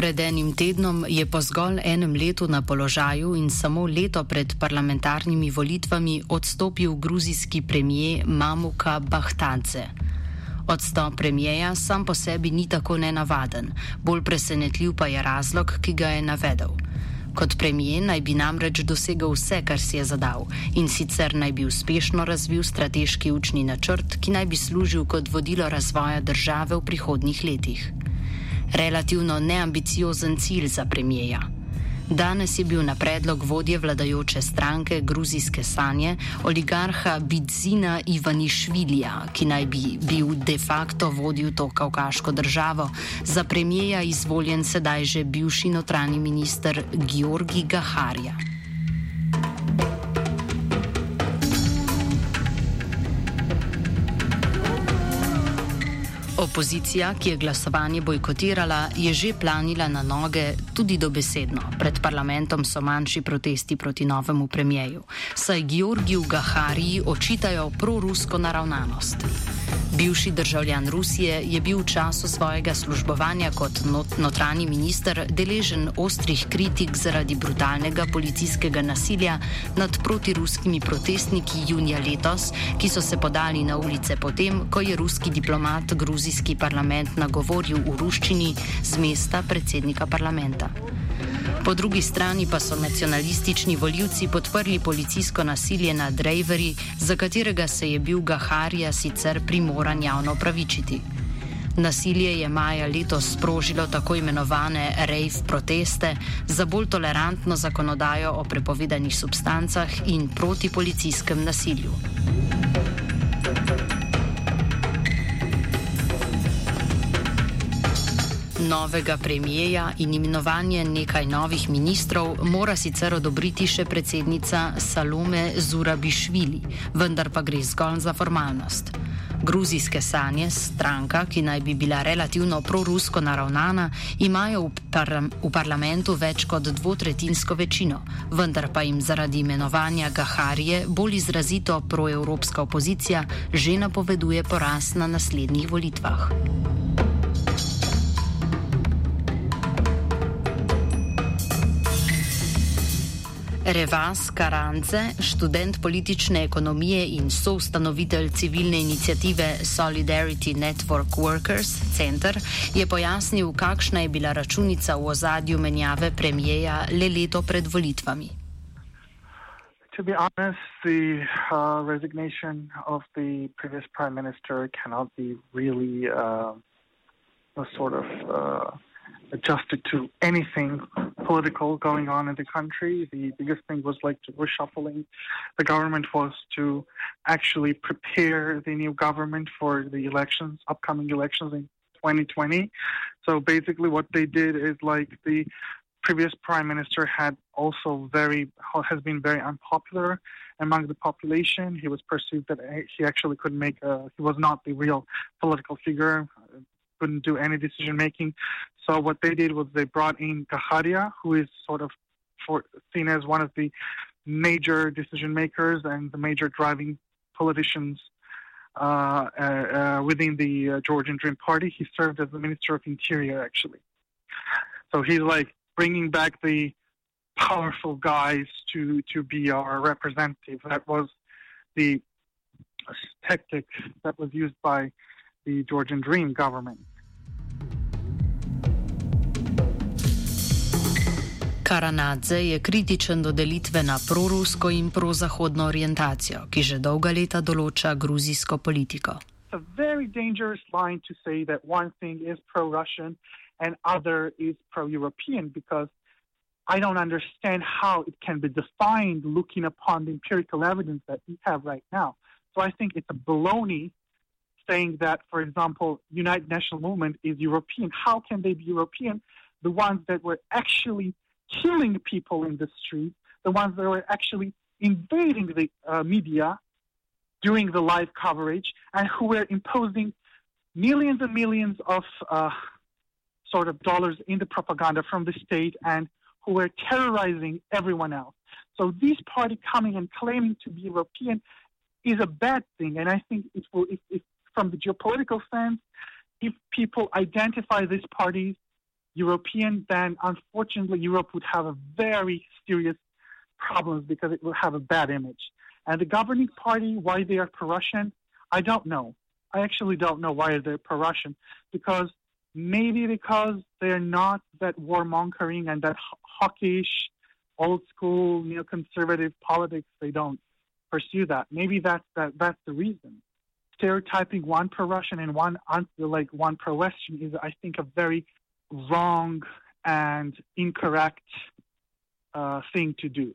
Pred enim tednom je po zgolj enem letu na položaju in samo leto pred parlamentarnimi volitvami odstopil gruzijski premijer Mamuka Bahtadze. Odstop premijeja sam po sebi ni tako nenavaden, bolj presenetljiv pa je razlog, ki ga je navedel. Kot premijer naj bi namreč dosegel vse, kar si je zadal, in sicer naj bi uspešno razvil strateški učni načrt, ki naj bi služil kot vodilo razvoja države v prihodnjih letih relativno neambiciozen cilj za premijeja. Danes je bil na predlog vodje vladajoče stranke Gruzijske sanje oligarha Bidzina Ivanišvilija, ki naj bi bil de facto vodil to kavkaško državo, za premijeja izvoljen sedaj že bivši notranji minister Georgi Gaharja. Opozicija, ki je glasovanje bojkotirala, je že planila na noge tudi dobesedno. Pred parlamentom so manjši protesti proti novemu premijeju, saj Georgiju Gahariji očitajo prorusko naravnanost. Bivši državljan Rusije je bil v času svojega službovanja kot not notranji minister deležen ostrih kritik zaradi brutalnega policijskega nasilja nad protiruskimi protestniki junija letos, ki so se podali na ulice potem, ko je ruski diplomat gruzijski parlament nagovoril v ruščini z mesta predsednika parlamenta. Po drugi strani pa so nacionalistični voljivci podprli policijsko nasilje nad Rejveri, za katerega se je bil Gaharija sicer primoran javno pravičiti. Nasilje je maja letos sprožilo tako imenovane rejv proteste za bolj tolerantno zakonodajo o prepovedanih substancah in proti policijskem nasilju. Novega premijeja in imenovanje nekaj novih ministrov mora sicer odobriti še predsednica Salome Zurabišvili, vendar pa gre zgolj za formalnost. Gruzijske sanje, stranka, ki naj bi bila relativno prorusko naravnana, imajo v, par v parlamentu več kot dvotretinsko večino, vendar pa jim zaradi imenovanja Gaharije bolj izrazito proevropska opozicija že napoveduje poraz na naslednjih volitvah. Revas Karance, študent politične ekonomije in soustanovitelj civilne inicijative Solidarity Network Workers Center, je pojasnil, kakšna je bila računica v ozadju menjave premijeja le leto pred volitvami. To be honest, the uh, resignation of the previous prime minister cannot be really uh, a sort of uh, adjusted to anything political going on in the country. The biggest thing was like reshuffling. The government was to actually prepare the new government for the elections, upcoming elections in 2020. So basically, what they did is like the previous prime minister had also very has been very unpopular among the population. He was perceived that he actually couldn't make a, he was not the real political figure couldn't do any decision making. So what they did was they brought in Gaharia, who is sort of for, seen as one of the major decision makers and the major driving politicians uh, uh, uh, within the uh, Georgian Dream Party. He served as the Minister of Interior, actually. So he's like bringing back the powerful guys to to be our representative. That was the tactic that was used by the Georgian Dream government. Karanadze je kritičen do delitve na prorusko in prozahodno orientacijo, ki že dolga leta določa gruzijsko politiko. It's a very dangerous line to say that one thing is pro Russian and other is pro European because I don't understand how it can be defined looking upon the empirical evidence that we have right now. So I think it's a baloney saying that, for example, United National Movement is European. How can they be European? The ones that were actually killing people in the street, the ones that were actually invading the uh, media during the live coverage, and who were imposing millions and millions of uh, sort of dollars in the propaganda from the state and who were terrorizing everyone else. So this party coming and claiming to be European is a bad thing. And I think it will, if, if from the geopolitical sense, if people identify these parties European, then unfortunately Europe would have a very serious problems because it will have a bad image. And the governing party, why they are pro-Russian, I don't know. I actually don't know why they're pro-Russian because maybe because they're not that warmongering and that hawkish, old school, neoconservative politics. They don't pursue that. Maybe that's that. That's the reason. Stereotyping one pro-Russian and one like one pro-Western is, I think, a very wrong and incorrect uh, thing to do.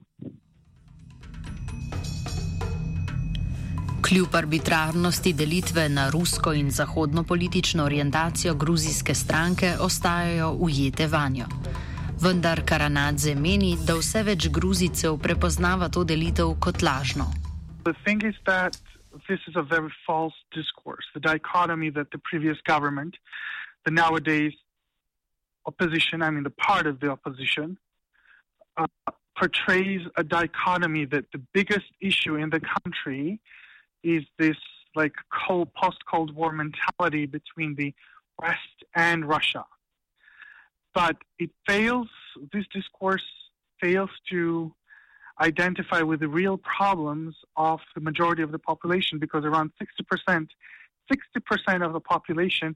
Kljub arbitrarnosti delitve na rusko in zahodno politično orientacijo gruzijske stranke ostajajo ujete vanjo. Vendar Karanadze meni, da vse več Gruzicev prepoznava to delitev kot lažno. This is a very false discourse. The dichotomy that the previous government, the nowadays opposition, I mean the part of the opposition, uh, portrays a dichotomy that the biggest issue in the country is this like cold post Cold War mentality between the West and Russia. But it fails, this discourse fails to identify with the real problems of the majority of the population because around 60%, 60% of the population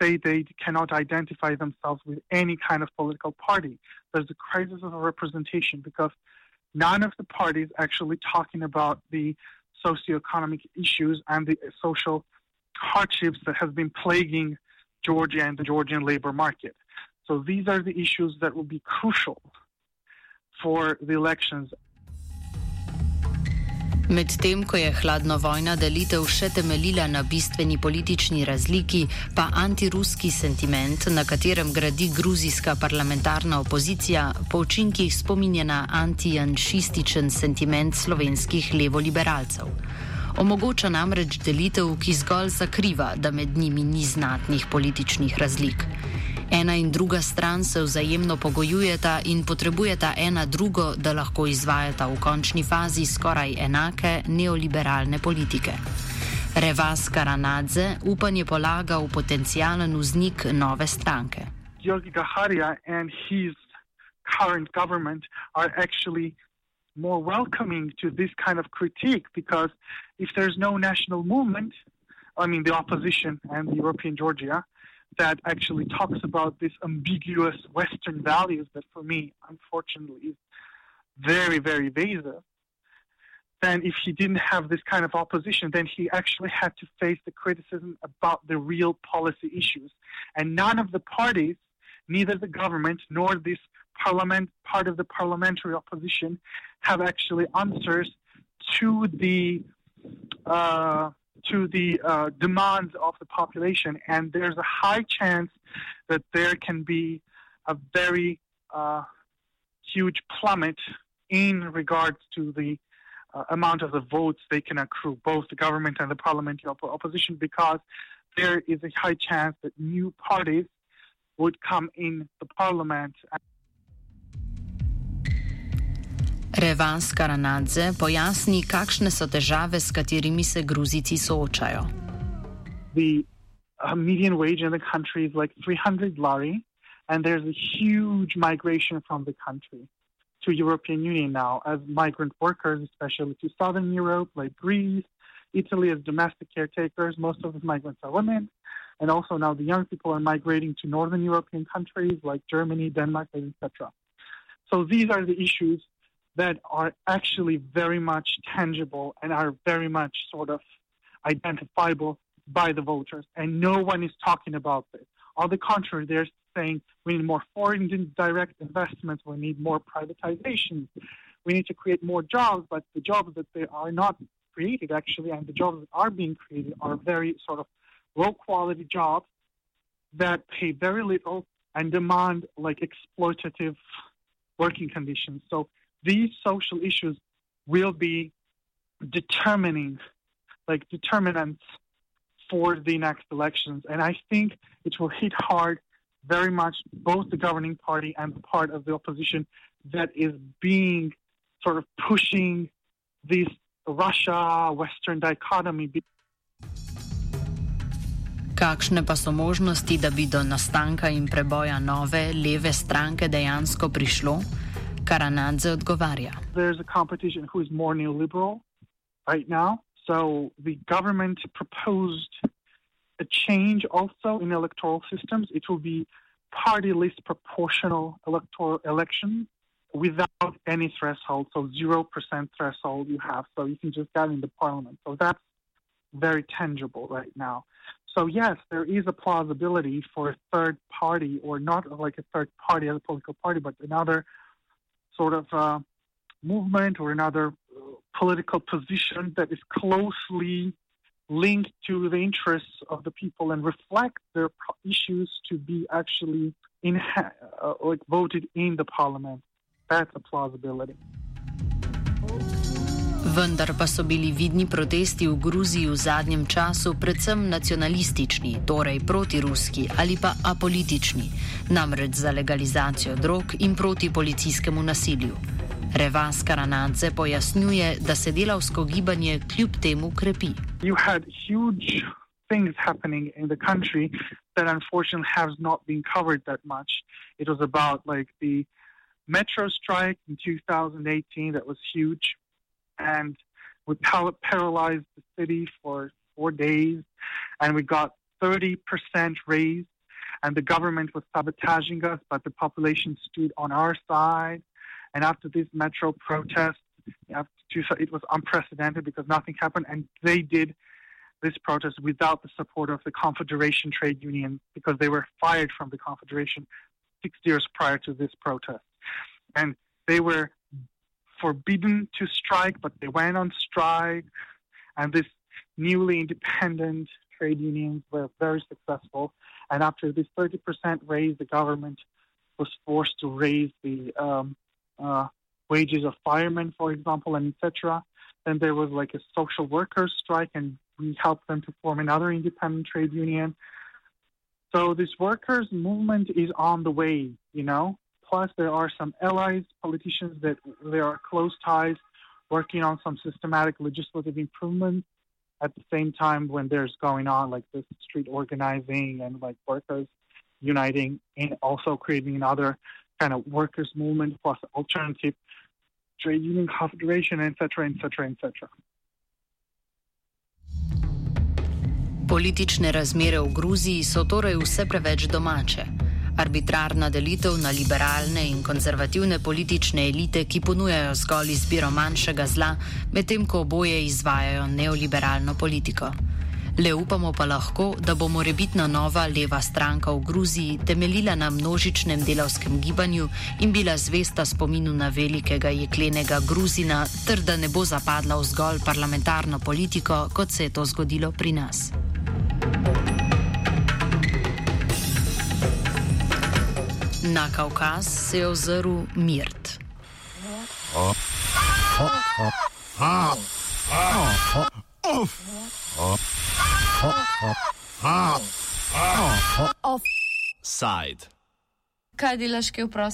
say they cannot identify themselves with any kind of political party. There's a crisis of representation because none of the parties actually talking about the socioeconomic issues and the social hardships that have been plaguing Georgia and the Georgian labor market. So these are the issues that will be crucial for the elections Medtem ko je hladnovojna delitev še temeljila na bistveni politični razliki, pa antiruski sentiment, na katerem gradi gruzijska parlamentarna opozicija, po učinkih spominja na antijanšističen sentiment slovenskih levoliberalcev. Omogoča namreč delitev, ki zgolj zakriva, da med njimi ni znatnih političnih razlik. Ena in druga stran se vzajemno pogojujeta in potrebujeta ena drugo, da lahko izvajata v končni fazi skoraj enake neoliberalne politike. Revas Karanadze upanje polaga v potencijalen vznik nove stranke. Georgi Gaharija in his current government are actually more welcoming to this kind of critique because if there's no national movement, I mean the opposition and the European Georgia, that actually talks about this ambiguous Western values that for me, unfortunately, is very, very evasive. Then, if he didn't have this kind of opposition, then he actually had to face the criticism about the real policy issues. And none of the parties, neither the government nor this parliament, part of the parliamentary opposition, have actually answers to the uh, to the uh, demands of the population, and there's a high chance that there can be a very uh, huge plummet in regards to the uh, amount of the votes they can accrue, both the government and the parliamentary op- opposition, because there is a high chance that new parties would come in the parliament. Revans Karanadze pojasni, kakšne so težave, s katerimi se Gruzici soočajo. The uh, median wage in the country is like 300 lari, and there's a huge migration from the country to European Union now as migrant workers, especially to Southern Europe, like Greece, Italy as domestic caretakers. Most of the migrants are women. And also now the young people are migrating to Northern European countries like Germany, Denmark, etc. So these are the issues that are actually very much tangible and are very much sort of identifiable by the voters. And no one is talking about this. On the contrary, they're saying we need more foreign direct investments, we need more privatization, we need to create more jobs, but the jobs that they are not created actually, and the jobs that are being created are very sort of low quality jobs that pay very little and demand like exploitative working conditions. So these social issues will be determining, like determinants for the next elections. And I think it will hit hard very much both the governing party and the part of the opposition that is being sort of pushing this Russia Western dichotomy. Kakšne pa so možnosti, da bi do nastanka in preboja nove leve stranke dejansko prišlo? Karanadze odgovarja. Right now, so the government proposed a change also in electoral systems. It will be party list proportional electoral election without any threshold, so 0% threshold you have, so you can just get in the parliament. So that's very tangible right now. So, yes, there is a plausibility for a third party, or not like a third party as a political party, but another sort of uh, movement or another uh, political position that is closely linked to the interests of the people and reflect their issues to be actually in, uh, like voted in the parliament. That's a plausibility. Vendar pa so bili vidni protesti v Gruziji v zadnjem času predvsem nacionalistični, torej protiruski ali pa apolitični, namreč za legalizacijo drog in proti policijskemu nasilju. Revas Karanadze pojasnjuje, da se delavsko gibanje kljub temu krepi. Things happening in the country that unfortunately has not been covered that much. It was about like the metro strike in 2018 that was huge, and we paralyzed the city for four days, and we got 30% raise, and the government was sabotaging us, but the population stood on our side. And after this metro protest, it was unprecedented because nothing happened, and they did this protest without the support of the Confederation trade union because they were fired from the Confederation six years prior to this protest. And they were forbidden to strike, but they went on strike. And this newly independent trade unions were very successful. And after this 30% raise, the government was forced to raise the um, uh, wages of firemen, for example, and etc. Then there was like a social workers strike, and we helped them to form another independent trade union. So this workers' movement is on the way, you know. Plus, there are some allies, politicians that there are close ties, working on some systematic legislative improvements. At the same time, when there's going on like this street organizing and like workers uniting, and also creating another kind of workers' movement plus alternative trade union confederation, etc., etc., etc. Politične razmere v Gruziji so torej vse preveč domače. Arbitrarna delitev na liberalne in konzervativne politične elite, ki ponujajo zgolj izbiro manjšega zla, medtem ko oboje izvajajo neoliberalno politiko. Le upamo pa lahko, da bo morebitna nova leva stranka v Gruziji temeljila na množičnem delavskem gibanju in bila zvesta spominu na velikega jeklenega Gruzina, ter da ne bo zapadla v zgolj parlamentarno politiko, kot se je to zgodilo pri nas. Na Kaukaz se je ozrl Mirt. Offside. Kaj delaš, ki je vprost?